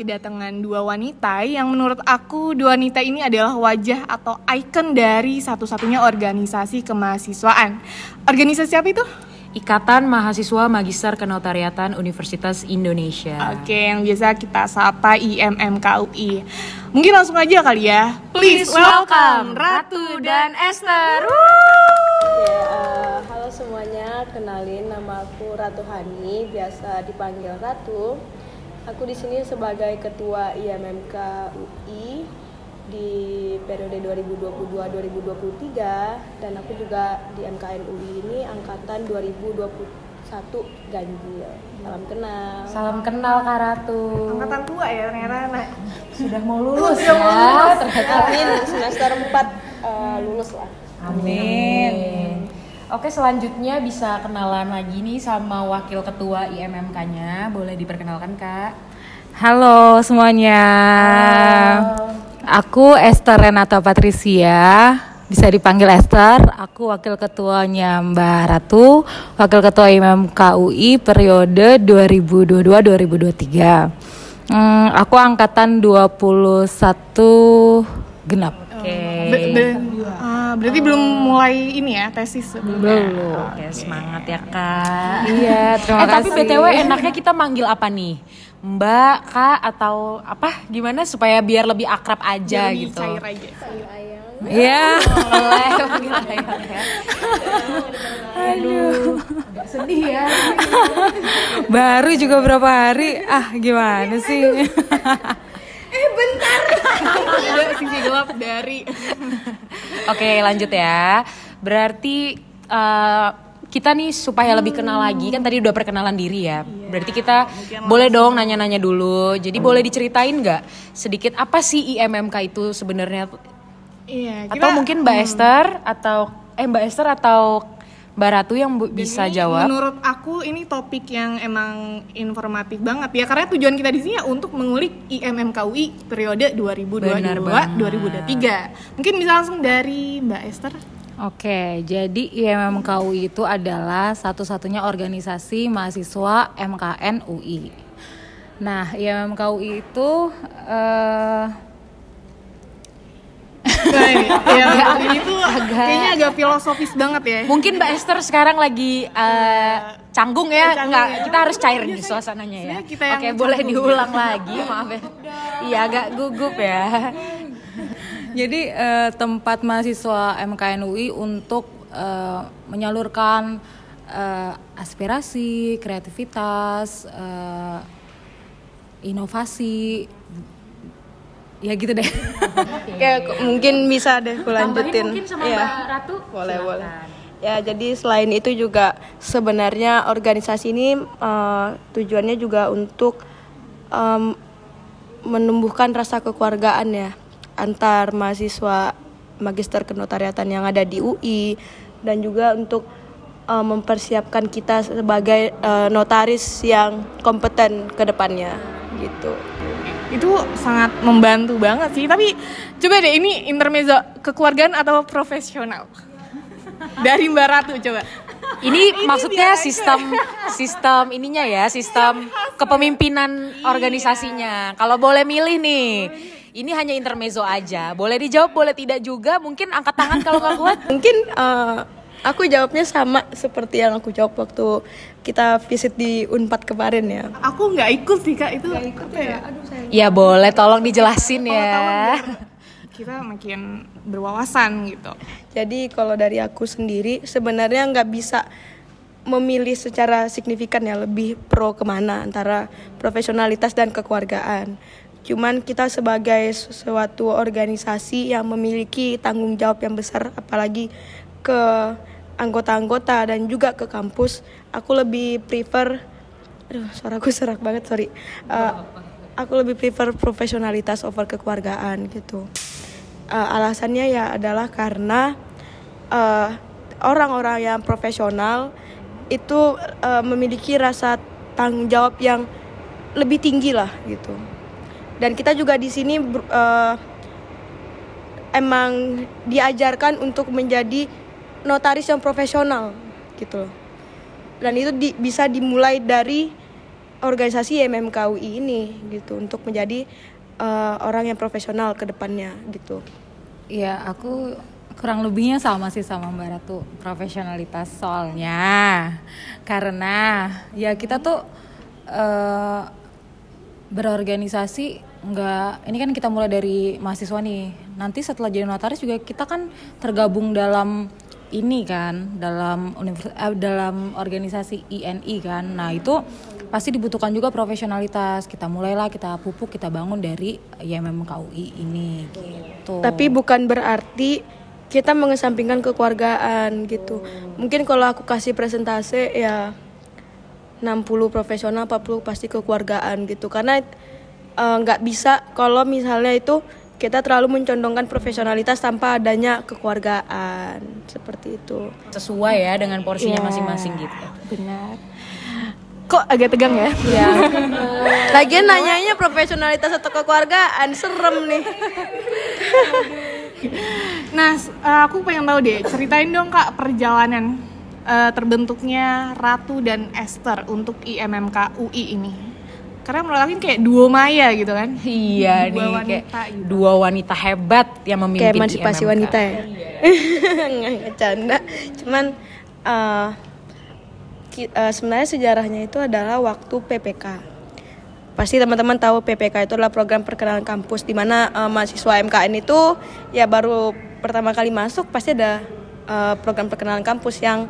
kedatangan dua wanita yang menurut aku dua wanita ini adalah wajah atau ikon dari satu-satunya organisasi kemahasiswaan. Organisasi apa itu? Ikatan Mahasiswa Magister Kenotariatan Universitas Indonesia Oke, yang biasa kita sapa IMMKUI. Mungkin langsung aja kali ya. Please welcome Ratu dan Esther. Ya, eh, halo semuanya, kenalin nama aku Ratu Hani, biasa dipanggil Ratu. Aku di sini sebagai ketua IMMK UI di periode 2022-2023 dan aku juga di MKN UI ini angkatan 2021 ganjil. Salam kenal. Salam kenal Kak Ratu Angkatan tua ya ternyata. Nah, Sudah mau lulus Sudah mau ya lulus. ternyata. Amin, semester 4 eh, lulus lah. Amin Oke selanjutnya bisa kenalan lagi nih sama wakil ketua IMMK-nya Boleh diperkenalkan Kak Halo semuanya. Aku Esther Renata Patricia, bisa dipanggil Esther. Aku wakil ketuanya Mbak Ratu, wakil ketua IMM KUI periode 2022-2023. Hmm, aku angkatan 21 genap. be- be- berarti belum mulai ini ya tesis sebelumnya. Oke semangat ya Kak Iya, terima Eh tapi kasih. BTW enaknya kita manggil apa nih? Mbak, Kak, atau apa? Gimana supaya biar lebih akrab aja Lebih gitu cair aja. Iya. Boleh manggil ayang ya Aduh Agak sedih ya Baru juga berapa hari? Ah, gimana sih? Ada sisi gelap dari Oke lanjut ya Berarti eh, kita nih supaya lebih kenal lagi kan tadi udah perkenalan diri ya. Berarti kita boleh dong nanya-nanya dulu. Jadi boleh diceritain nggak sedikit apa sih IMMK itu sebenarnya? Iya, Atau mungkin Mbak Esther atau eh Mbak Esther atau Mbak Ratu yang bu- bisa ini jawab. Menurut aku ini topik yang emang informatif banget ya karena tujuan kita di sini ya untuk mengulik IMMKUI periode 2022 Benar banget. 2023. Mungkin bisa langsung dari Mbak Esther. Oke, jadi IMM KUI itu adalah satu-satunya organisasi mahasiswa MKN UI. Nah, IMM KUI itu eh, Ya, kayaknya agak filosofis banget ya. Mungkin Mbak Esther sekarang lagi eh, canggung ya, Canggung nggak? ya. Kita harus cair Iya, nih saya- suasananya ya. kita Oke, boleh canggung. diulang lagi, maaf ya. Iya, agak gugup ya. jadi eh, tempat mahasiswa MKN UI untuk eh, menyalurkan eh, aspirasi, kreativitas, eh, inovasi, ya gitu deh. Ya, k- mungkin bisa deh aku lanjutin. mungkin sama. Mbak Ratu. Boleh, Silakan. boleh. Ya, jadi selain itu juga sebenarnya organisasi ini eh, tujuannya juga untuk em, menumbuhkan rasa kekeluargaan ya antar mahasiswa magister kenotariatan yang ada di UI dan juga untuk eh, mempersiapkan kita sebagai eh, notaris yang kompeten ke depannya gitu. Itu sangat membantu banget sih. Tapi coba deh ini intermezzo kekeluargaan atau profesional? Dari Mbak Ratu coba. Ini, maksudnya sistem sistem ininya ya, sistem kepemimpinan organisasinya. Kalau boleh milih nih, ini hanya intermezzo aja. Boleh dijawab, boleh tidak juga. Mungkin angkat tangan kalau nggak kuat. Mungkin eh, aku jawabnya sama seperti yang aku jawab waktu kita visit di Unpad kemarin ya. Aku nggak ikut sih kak itu. apa ya? Ya boleh, tolong dijelasin ya. Kita makin berwawasan gitu. Jadi kalau dari aku sendiri sebenarnya nggak bisa memilih secara signifikan ya lebih pro ke mana antara profesionalitas dan kekeluargaan. Cuman kita sebagai suatu organisasi yang memiliki tanggung jawab yang besar apalagi ke anggota-anggota dan juga ke kampus, aku lebih prefer aduh suaraku serak banget sorry. Eh, aku lebih prefer profesionalitas over kekeluargaan gitu. Eh, alasannya ya adalah karena eh, orang-orang yang profesional itu eh, memiliki rasa tanggung jawab yang lebih tinggi lah gitu. Dan kita juga di sini eh, emang diajarkan untuk menjadi notaris yang profesional gitu loh. dan itu di- bisa dimulai dari organisasi MMKUI ini gitu untuk menjadi eh, orang yang profesional ke depannya gitu. Iya, aku kurang lebihnya sama sih sama Mbak Ratu profesionalitas soalnya karena ya kita tuh eh, berorganisasi nggak ini kan kita mulai dari mahasiswa nih nanti setelah jadi notaris juga kita kan tergabung dalam ini kan dalam univers- eh, dalam organisasi INI kan nah itu pasti dibutuhkan juga profesionalitas kita mulailah kita pupuk kita bangun dari YMM KUI ini gitu Tapi bukan berarti kita mengesampingkan kekeluargaan gitu. Mungkin kalau aku kasih presentase ya 60 profesional, 40 pasti kekeluargaan gitu. Karena eh, nggak bisa kalau misalnya itu kita terlalu mencondongkan profesionalitas tanpa adanya kekeluargaan seperti itu. sesuai ya dengan porsinya Iya. masing-masing gitu Benar. Kok agak tegang ya? ya Lagian nanyanya profesionalitas atau kekeluargaan serem nih. Nah, eh, aku pengen tahu deh, ceritain dong kak perjalanan eh, terbentuknya Ratu dan Esther untuk IMMK UI ini. Karena menurut aku kayak duo maya gitu kan? iya Dua nih kayak wanita gitu. dua wanita hebat yang memimpin Kayak emansipasi IMMK. wanita ya. Nggak ngecanda. Cuman eh, ki- eh, sebenarnya sejarahnya itu adalah waktu PPK. Pasti teman-teman tahu PPK itu adalah program perkenalan kampus di mana eh, mahasiswa MKN itu ya baru pertama kali masuk pasti ada eh, program perkenalan kampus yang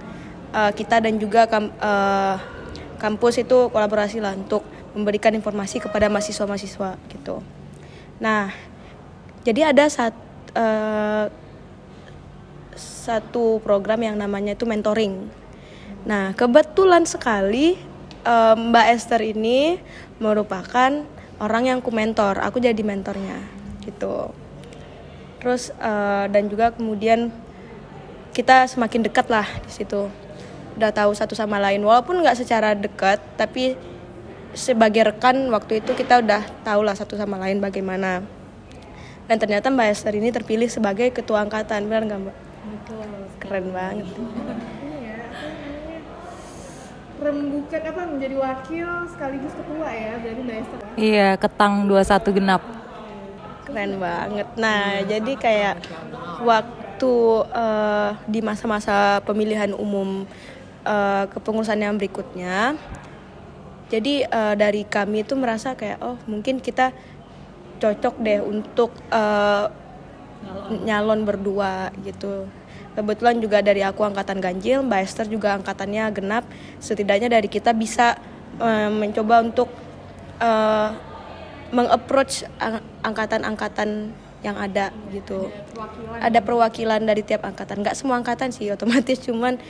eh, kita dan juga kam- eh, kampus itu kolaborasi lah untuk memberikan informasi kepada mahasiswa-mahasiswa gitu. Nah, jadi ada saat eh, satu program yang namanya itu mentoring. Nah, kebetulan sekali eh, Mbak Esther ini merupakan orang yang ku mentor. Aku jadi mentornya, gitu. Terus eh, dan juga kemudian kita semakin dekat lah di situ. Udah tahu satu sama lain, walaupun nggak secara dekat, tapi sebagai rekan waktu itu kita udah tahu lah satu sama lain bagaimana. Dan ternyata Mbak Esther ini terpilih sebagai ketua angkatan, benar nggak Mbak? Keren banget. Rembukan apa menjadi wakil sekaligus ketua ya, berarti Mbak Esther. Iya, ketang 21 genap. Keren banget. Nah, jadi kayak waktu eh, di masa-masa pemilihan umum eh, kepengurusan yang berikutnya, jadi eh, dari kami itu merasa kayak oh mungkin kita cocok deh untuk eh, nyalon berdua gitu. Kebetulan juga dari aku angkatan ganjil, Mbak Esther juga angkatannya genap. Setidaknya dari kita bisa eh, mencoba untuk eh, mengapproach ang- angkatan-angkatan yang ada gitu. Ada perwakilan dari tiap angkatan. Nggak semua angkatan sih otomatis, cuman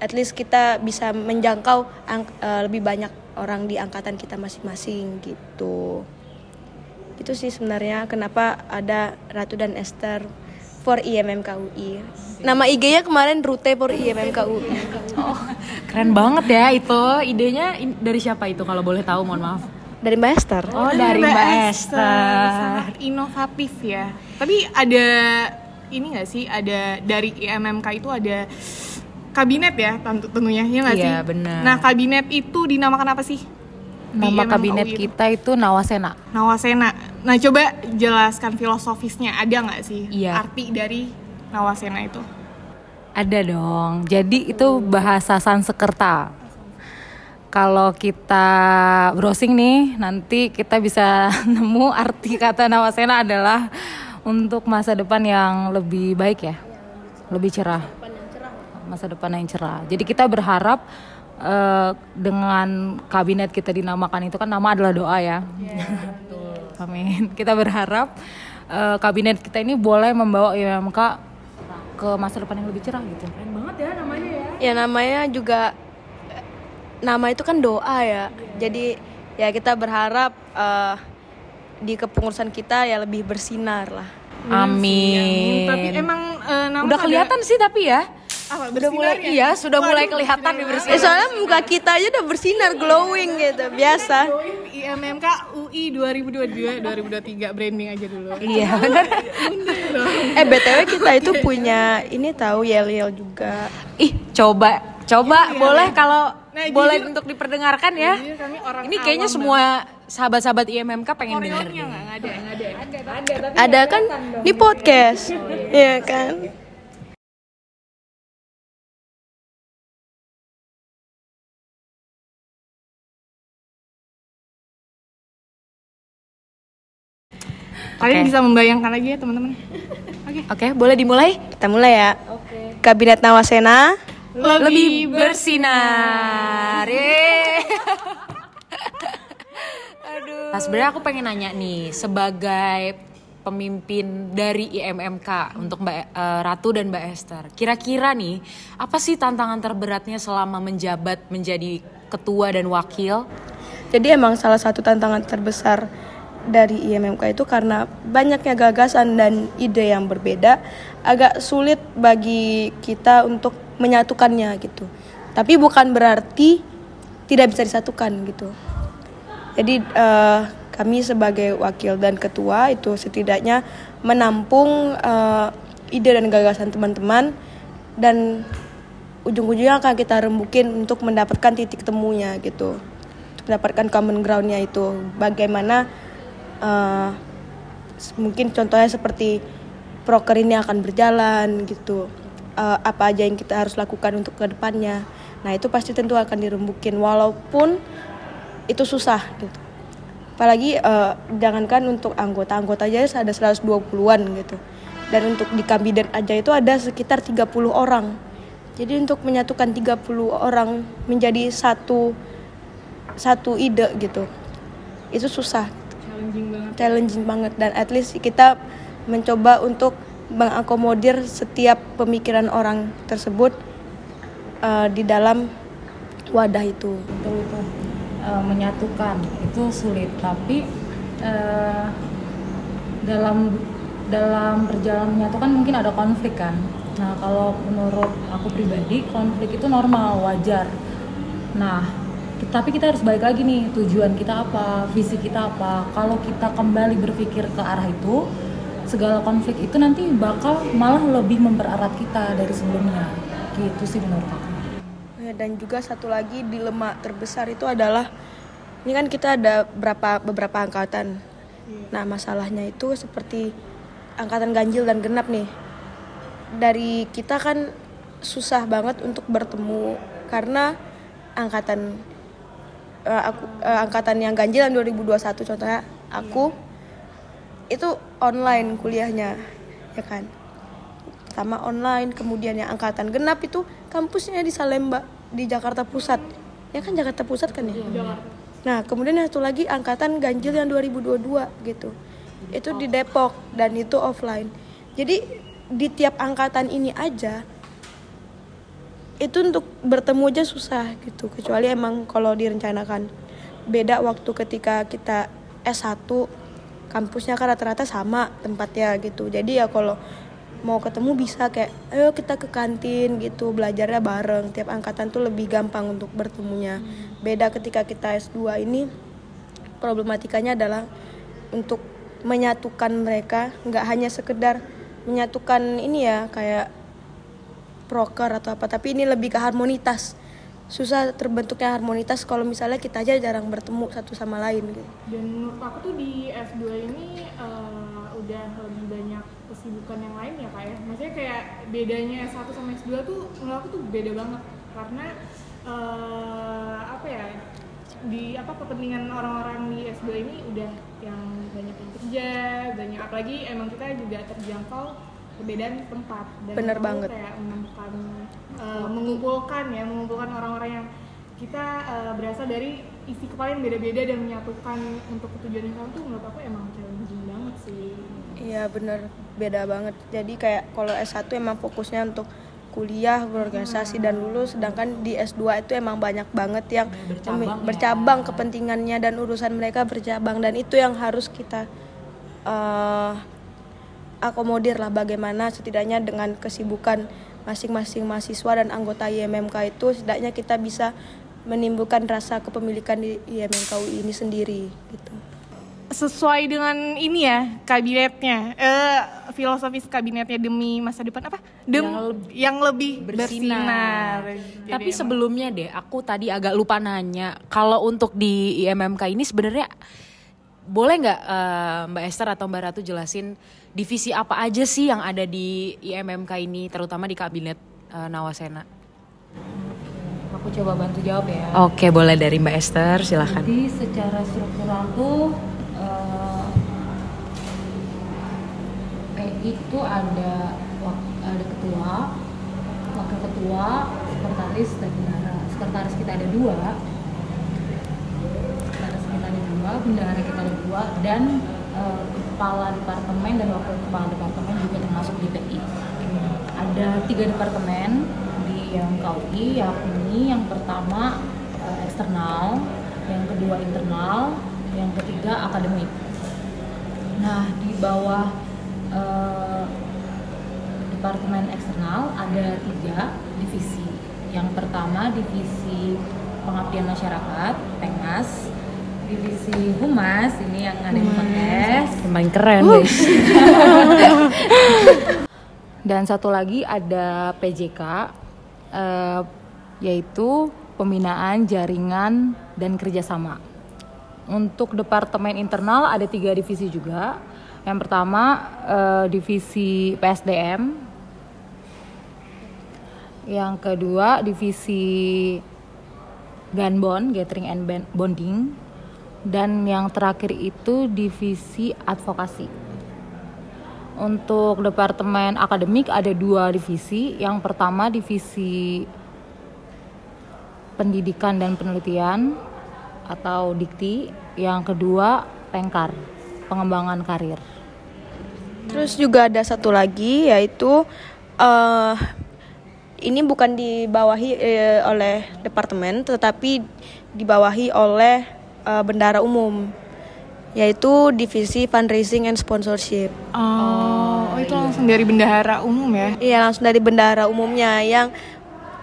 at least kita bisa menjangkau ang- eh, lebih banyak orang di angkatan kita masing-masing gitu. Itu sih sebenarnya kenapa ada Ratu dan Esther for IMMKUI. Nama IG-nya kemarin Rute for IMMKUI. Oh, keren banget ya itu. Idenya dari siapa itu kalau boleh tahu, mohon maaf. Dari Mbak Esther. Oh, dari Mbak Esther. Sangat inovatif ya. Tapi ada ini nggak sih? Ada dari IMMK itu ada kabinet ya tentu tentunya ya nggak Iya, sih? benar. Nah kabinet itu dinamakan apa sih? Nama kabinet itu? kita itu Nawasena. Nawasena. Nah coba jelaskan filosofisnya ada nggak sih Iya. arti dari Nawasena itu? Ada dong. Jadi itu bahasa Sanskerta. Kalau kita browsing nih, nanti kita bisa nemu arti kata Nawasena adalah untuk masa depan yang lebih baik ya, lebih cerah. Masa depan yang cerah. Jadi kita berharap eh, dengan kabinet kita dinamakan itu kan nama adalah doa ya. Amin. Kita berharap eh, kabinet kita ini boleh membawa IMK ke masa depan yang lebih cerah gitu. Keren banget ya namanya ya. Ya namanya juga eh, nama itu kan doa ya. Jadi ya kita berharap eh, di kepengurusan kita ya lebih bersinar lah. Amin. Tapi emang nama Udah ada- kelihatan sih tapi ya. Apa, Udah mulai bersinar ya? iya, sudah mulai Waduh, kelihatan nih bersinar. Eh soalnya muka kita aja udah bersinar glowing gitu biasa. IMMK UI 2022 2023 branding aja dulu. Iya, benar. Eh btw kita itu punya ini tahu yel yel juga. Ih, coba, coba boleh kalau Nah, boleh jujur- untuk diperdengarkan ya. Jujur kami orang Ini kayaknya semua sahabat-sahabat IMMK pengen denger. Koreonya nggak nggak ada nggak ada Ada kan di podcast. Iya kan? Kalian Oke. bisa membayangkan lagi ya teman-teman oke Oke, boleh dimulai? Kita mulai ya. Kabinet Nawasena. Lebih bersinar. Yeay. Aduh. Nah, sebenarnya aku pengen nanya nih sebagai pemimpin dari IMMK untuk Mbak eh, Ratu dan Mbak Esther. Kira-kira nih, apa sih tantangan terberatnya selama menjabat menjadi ketua dan wakil? Jadi emang salah satu tantangan terbesar dari IMMK itu karena banyaknya gagasan dan ide yang berbeda agak sulit bagi kita untuk menyatukannya gitu. Tapi bukan berarti tidak bisa disatukan gitu. Jadi eh, kami sebagai wakil dan ketua itu setidaknya menampung eh, ide dan gagasan teman-teman dan ujung-ujungnya akan kita rembukin untuk mendapatkan titik temunya gitu Untuk mendapatkan common groundnya itu bagaimana s- mungkin contohnya seperti proker ini akan berjalan gitu. Eh, apa aja yang kita harus lakukan untuk ke depannya nah itu pasti tentu akan dirembukin walaupun itu susah gitu. Apalagi eh, jangankan untuk anggota-anggota aja ada 120-an gitu. Dan untuk di kabinet aja itu ada sekitar 30 orang. Jadi untuk menyatukan 30 orang menjadi satu satu ide gitu itu susah. Challenging challenging banget. Dan at least kita mencoba untuk mengakomodir setiap pemikiran orang tersebut eh, di dalam wadah itu. Itu itu eh, menyatukan itu sulit. Tapi eh, dalam dalam perjalanan menyatukan mungkin ada konflik kan. Nah kalau menurut aku pribadi konflik itu normal wajar. Nah tapi kita harus balik lagi nih tujuan kita apa visi kita apa kalau kita kembali berpikir ke arah itu segala konflik itu nanti bakal malah lebih mempererat kita dari sebelumnya gitu sih menurut aku Ya, dan juga satu lagi dilema terbesar itu adalah ini kan kita ada berapa beberapa angkatan. Nah, masalahnya itu seperti angkatan ganjil dan genap nih. Dari kita kan susah banget untuk bertemu karena angkatan eh, aku eh, angkatan yang ganjil yang 2021 contohnya aku itu online kuliahnya ya kan? Pertama online kemudian yang angkatan genap itu kampusnya di Salemba di Jakarta Pusat. Ya kan Jakarta Pusat kan ya? Nah kemudian yang satu lagi angkatan ganjil yang 2022 gitu. Itu di Depok dan itu offline. Jadi di tiap angkatan ini aja itu untuk bertemu aja susah gitu. Kecuali emang kalau direncanakan. Beda waktu ketika kita S1 kampusnya kan rata-rata sama tempatnya gitu. Jadi ya kalau mau ketemu bisa kayak ayo kita ke kantin gitu. Belajarnya bareng. Tiap angkatan tuh lebih gampang untuk bertemunya. Beda ketika kita S2 ini problematikanya adalah untuk menyatukan mereka. Nggak hanya sekedar menyatukan ini ya kayak proker atau apa tapi ini lebih ke harmonitas. Susah terbentuknya harmonitas kalau misalnya kita aja jarang bertemu satu sama lain gitu. Dan menurut aku tuh di S2 ini eh, udah lebih banyak kesibukan yang lain ya kak ya. Maksudnya kayak bedanya S1 sama S2 tuh menurut aku tuh beda banget. Karena eh, apa ya di apa kepentingan orang-orang di S2 ini udah yang banyak yang kerja banyak apalagi emang kita juga terjangkau perbedaan tempat dan Bener banget. kayak menemukan eh, mengumpulkan ya mengumpulkan orang-orang yang kita eh, berasal dari isi kepala yang beda-beda dan menyatukan untuk tujuan yang sama tuh menurut aku emang challenging banget sih Iya bener beda banget. Jadi kayak kalau S1 emang fokusnya untuk kuliah, berorganisasi dan lulus, sedangkan di S2 itu emang banyak banget yang Bercabang memi- ya. bercabang kepentingannya dan urusan mereka bercabang dan itu yang harus kita eh, akomodir lah bagaimana setidaknya dengan kesibukan masing-masing mahasiswa dan anggota IMMK itu setidaknya kita bisa menimbulkan rasa kepemilikan di IMMK UI ini sendiri gitu. sesuai dengan ini ya kabinetnya eh filosofis kabinetnya demi masa depan apa Dem Yang leb- yang lebih bersinar. bersinar, Tapi sebelumnya deh, aku tadi agak lupa nanya, kalau untuk di IMMK ini sebenarnya boleh nggak eh, Mbak Esther atau Mbak Ratu jelasin divisi apa aja sih yang ada di IMMK ini, terutama di kabinet eh, Nawasena? Aku coba bantu jawab ya. Oke, boleh dari Mbak Esther, silahkan. Jadi secara struktural tuh eh, PI itu ada ada ketua, wakil ketua, sekretaris dan. Sekretaris kita ada dua, dua, bendahara kita ada dua, dan eh, kepala departemen dan wakil kepala departemen juga termasuk di PI. Ada tiga departemen di MKUI, yakni yang pertama eh, eksternal, yang kedua internal, yang ketiga akademik. Nah, di bawah eh, departemen eksternal ada tiga divisi. Yang pertama divisi pengabdian masyarakat, Pengas, divisi humas ini yang ada di podcast, Yang paling keren, guys. dan satu lagi ada PJK, eh, yaitu pembinaan jaringan dan kerjasama. Untuk departemen internal ada tiga divisi juga. Yang pertama eh, divisi PSDM, yang kedua divisi Ganbon, Gathering and Bonding, dan yang terakhir itu divisi advokasi. Untuk departemen akademik ada dua divisi. Yang pertama divisi pendidikan dan penelitian atau dikti. Yang kedua pengkar, pengembangan karir. Terus juga ada satu lagi yaitu eh ini bukan dibawahi eh, oleh departemen tetapi dibawahi oleh eh, bendara umum yaitu divisi fundraising and sponsorship. oh, oh, itu langsung dari bendahara umum ya Iya langsung dari bendara umumnya yang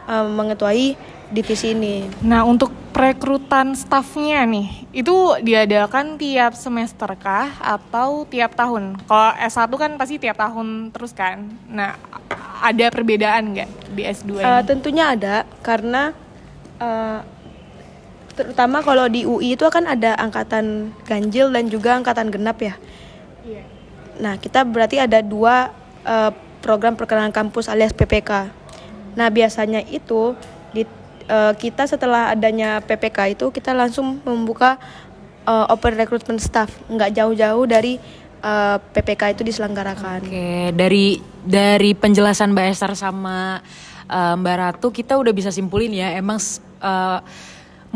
eh, mengetuai divisi ini. Nah, untuk perekrutan stafnya nih, itu diadakan tiap semester kah atau tiap tahun? Kalau S1 kan pasti tiap tahun terus kan. Nah, ada perbedaan nggak di S2 Eh, ini? tentunya ada karena eh, terutama kalau di UI itu kan ada angkatan ganjil dan juga angkatan genap ya. Iya. Nah kita berarti ada dua eh, program perkenalan kampus alias PPK. Nah biasanya itu di eh, kita setelah adanya PPK itu kita langsung membuka eh, open recruitment staff, nggak jauh-jauh dari eh, PPK itu diselenggarakan. Oke, dari dari penjelasan Mbak Esther sama eh, Mbak Ratu kita udah bisa simpulin ya, emang eh,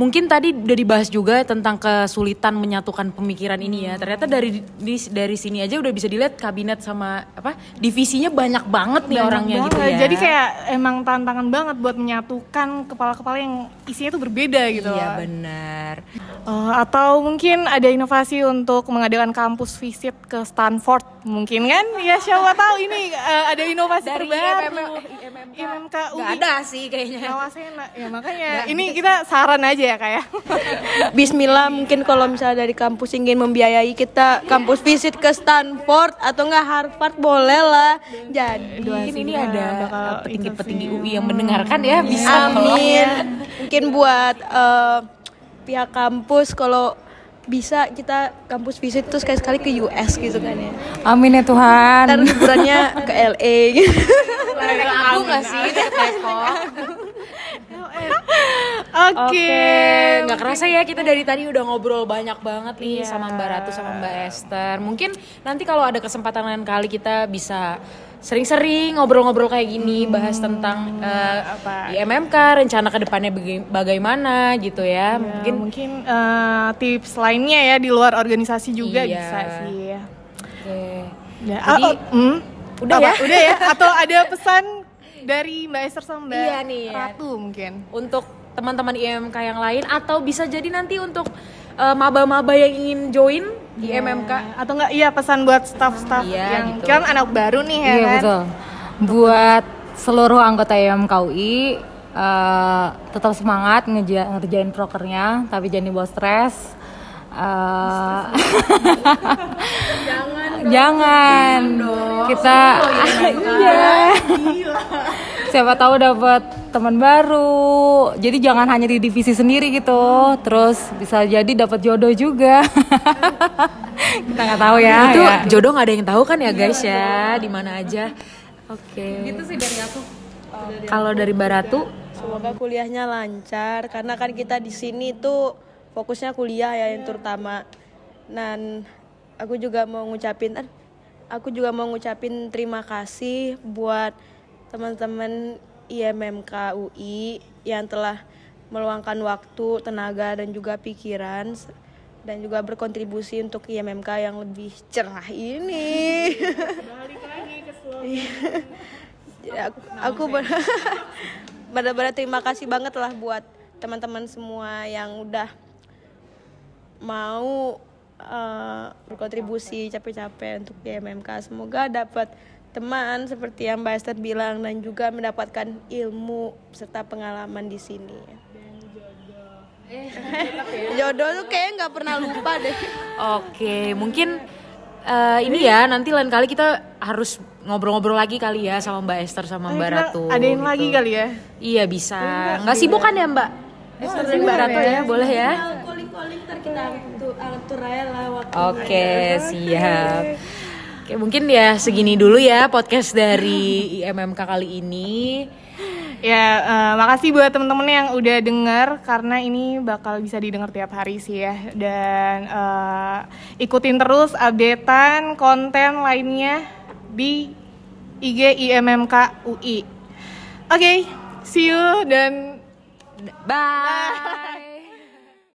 mungkin tadi udah dibahas juga tentang kesulitan menyatukan pemikiran ini ya. Ternyata dari di- dari sini aja udah bisa dilihat kabinet sama apa divisinya banyak banget nih Banyak orangnya gitu banget. ya. Jadi kayak emang tantangan banget buat menyatukan kepala-kepala yang isinya tuh berbeda gitu Iya benar. Eh, atau mungkin ada inovasi untuk mengadakan kampus visit ke Stanford mungkin kan ya siapa tahu ini eh, ada inovasi Dari terbaru IMM, IMMK IMMK UI ada sih kayaknya. Nawasena ya makanya ini kita saran aja ya kayak Bismillah mungkin kalau misalnya dari kampus ingin membiayai kita kampus visit ke Stanford atau enggak Harvard boleh lah. Jadi Mungkin ini ada petinggi-petinggi. UI yang mendengarkan ya bisa tolong amin. Mungkin buat eh, pihak kampus kalau bisa kita kampus visit tuh sekali-sekali ke US gitu kan ya. Amin ya Tuhan. Ntar liburannya ke LA gitu. aku nggak sih Depok. Oke nggak kerasa ya kita dari tadi udah ngobrol banyak banget nih sama Mbak Ratu sama Mbak Esther. Mungkin nanti kalau ada kesempatan lain kali kita bisa sering-sering ngobrol-ngobrol kayak gini, bahas tentang eh, apa? di MMK, rencana ke depannya baga- bagaimana gitu ya. mungkin Mungkin mungkin eh, tips lainnya ya di luar organisasi juga Iya. bisa sih Oke. Ya, Jadi, ah, oh, hmm? udah Apa? ya? udah ya atau ada pesan dari Mbak Esther sama Mbak Iya nih, ya. Ratu mungkin untuk teman-teman IMMK yang lain atau bisa jadi nanti untuk eh, maba-maba yang ingin join di MMK atau enggak iya pesan buat staff-staff Iya, yang gitu. kan anak baru nih ya Iya kan betul. Buat seluruh anggota IMKUI eh, tetap semangat ngeja- ngerjain prokernya, tapi jangan dibawa stres. Jangan kita iya siapa tahu dapat teman baru. Jadi jangan hanya di divisi sendiri gitu. Terus bisa jadi dapat jodoh juga. Kita nggak tahu ya. Itu ya. jodoh nggak ada yang tahu kan ya guys ya? Di mana aja. Oke. Gitu sih dari aku kalau dari Mbak Ratu? Semoga kuliahnya lancar karena kan kita di sini tuh fokusnya kuliah ya yang terutama. Dan aku juga mau ngucapin eh, aku juga mau ngucapin terima kasih buat teman-teman IMMK UI yang telah meluangkan waktu, tenaga dan juga pikiran dan juga berkontribusi untuk IMMK yang lebih cerah ini. Jadi aku, aku ber- benar-benar terima kasih banget lah buat teman-teman semua yang udah mau eh, berkontribusi capek-capek untuk GMMK. Semoga dapat teman seperti yang Mbak Esther bilang dan juga mendapatkan ilmu serta pengalaman di sini. Jodoh tuh kayaknya nggak pernah lupa deh. Oke, mungkin eh, ini ya nanti lain kali kita harus ngobrol-ngobrol lagi kali ya sama Mbak Esther sama Mbak Ratu. ada yang gitu. lagi kali ya Iya bisa. Nggak sibuk kan ya Mbak? Esther dan Mbak Ratu ya, boleh ya? Calling-calling ntar kita atur, atur aja lah waktu. Oke, siap. Oke, mungkin ya segini dulu ya podcast dari IMMK kali ini. Ya, eh, makasih buat temen-temen yang udah denger karena ini bakal bisa didengar tiap hari sih ya. Dan eh, ikutin terus updatean konten lainnya di IG IMMK UI. Oke, see you dan Bye.